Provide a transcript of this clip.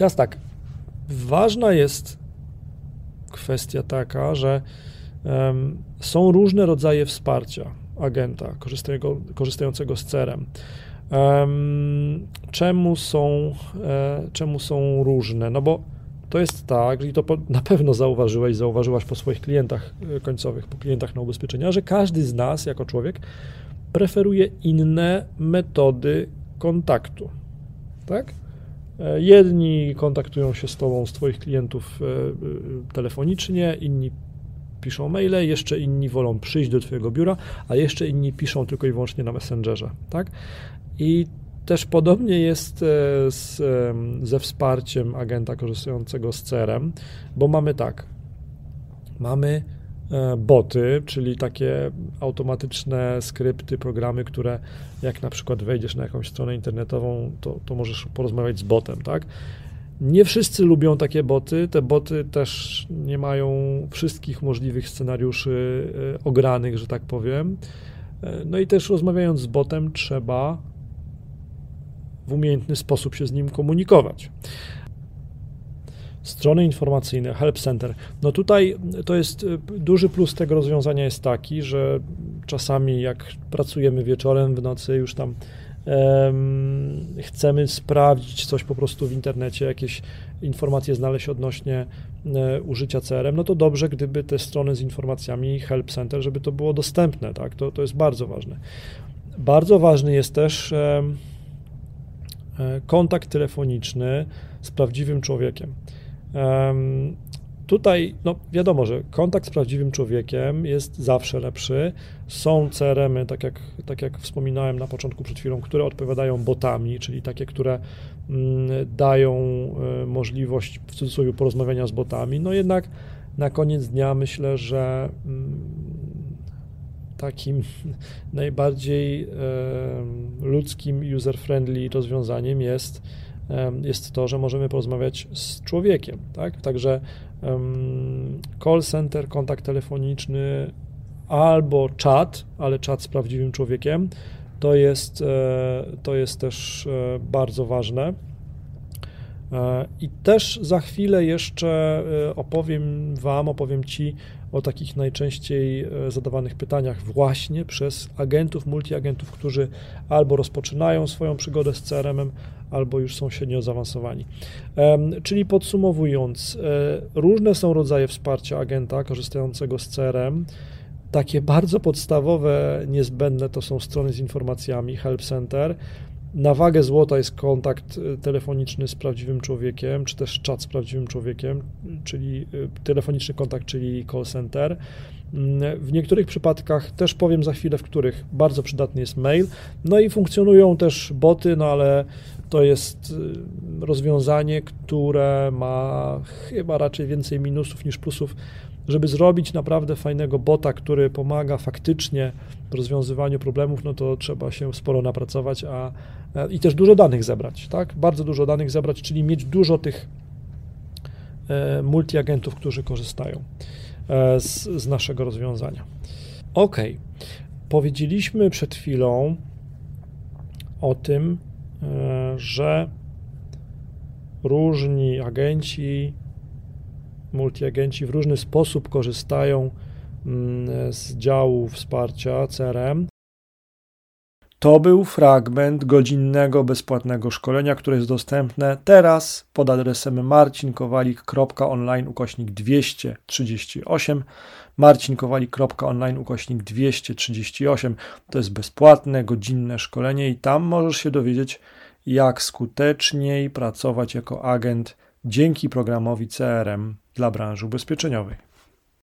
Teraz tak, ważna jest kwestia taka, że um, są różne rodzaje wsparcia agenta korzystającego z CRM. Um, czemu, są, e, czemu są różne? No bo to jest tak, i to na pewno zauważyłeś, zauważyłaś po swoich klientach e, końcowych, po klientach na ubezpieczenia, że każdy z nas jako człowiek preferuje inne metody kontaktu. Tak? E, jedni kontaktują się z Tobą, z Twoich klientów e, telefonicznie, inni piszą maile, jeszcze inni wolą przyjść do Twojego biura, a jeszcze inni piszą tylko i wyłącznie na Messengerze. Tak? I też podobnie jest e, z, ze wsparciem agenta korzystającego z CRM, bo mamy tak, mamy e, boty, czyli takie automatyczne skrypty, programy, które jak na przykład wejdziesz na jakąś stronę internetową, to, to możesz porozmawiać z botem, tak? Nie wszyscy lubią takie boty. Te boty też nie mają wszystkich możliwych scenariuszy e, ogranych, że tak powiem. No i też rozmawiając z botem, trzeba w umiejętny sposób się z nim komunikować. Strony informacyjne, Help Center. No tutaj to jest y, duży plus tego rozwiązania jest taki, że czasami jak pracujemy wieczorem, w nocy już tam um, chcemy sprawdzić coś po prostu w internecie, jakieś informacje znaleźć odnośnie um, użycia CRM, no to dobrze, gdyby te strony z informacjami Help Center, żeby to było dostępne, tak? To, to jest bardzo ważne. Bardzo ważny jest też E, kontakt telefoniczny z prawdziwym człowiekiem. Tutaj, no wiadomo, że kontakt z prawdziwym człowiekiem jest zawsze lepszy. Są CRM-y, tak jak, tak jak wspominałem na początku przed chwilą, które odpowiadają botami, czyli takie, które mm, dają e, możliwość w cudzysłowie porozmawiania z botami. No jednak na koniec dnia myślę, że mm, takim najbardziej ludzkim, user-friendly rozwiązaniem jest, jest to, że możemy porozmawiać z człowiekiem. Tak? Także call center, kontakt telefoniczny albo czat, ale czat z prawdziwym człowiekiem, to jest, e, to jest też e, bardzo ważne. E, I też za chwilę jeszcze opowiem Wam, opowiem Ci o takich najczęściej e, zadawanych pytaniach właśnie przez agentów, multiagentów, którzy albo rozpoczynają swoją przygodę z CRM-em, albo już są średnio zaawansowani. Czyli podsumowując, e, różne są rodzaje wsparcia agenta korzystającego z CRM. Takie bardzo podstawowe, niezbędne to są strony z informacjami, Help Center. Na wagę złota jest kontakt y, telefoniczny z prawdziwym człowiekiem, czy też czat z prawdziwym człowiekiem, czyli y, telefoniczny kontakt, czyli call center. Mm, w niektórych przypadkach też powiem za chwilę, w których bardzo przydatny jest mail. No i funkcjonują też boty, no ale to jest y, rozwiązanie, które ma chyba raczej więcej minusów niż plusów żeby zrobić naprawdę fajnego bota, który pomaga faktycznie w rozwiązywaniu problemów, no to trzeba się sporo napracować, a i też dużo danych zebrać, tak? Bardzo dużo danych zebrać, czyli mieć dużo tych e, multiagentów, którzy korzystają e, z, z naszego rozwiązania. Ok, powiedzieliśmy przed chwilą o tym, e, że różni agenci multiagenci w różny sposób korzystają mm, z działu wsparcia CRM. To był fragment godzinnego bezpłatnego szkolenia, które jest dostępne teraz pod adresem marcinkowalik.online ukośnik 238 marcinkowalik.online ukośnik 238 to jest bezpłatne, godzinne szkolenie i tam możesz się dowiedzieć jak skuteczniej pracować jako agent dzięki programowi CRM dla branży ubezpieczeniowej.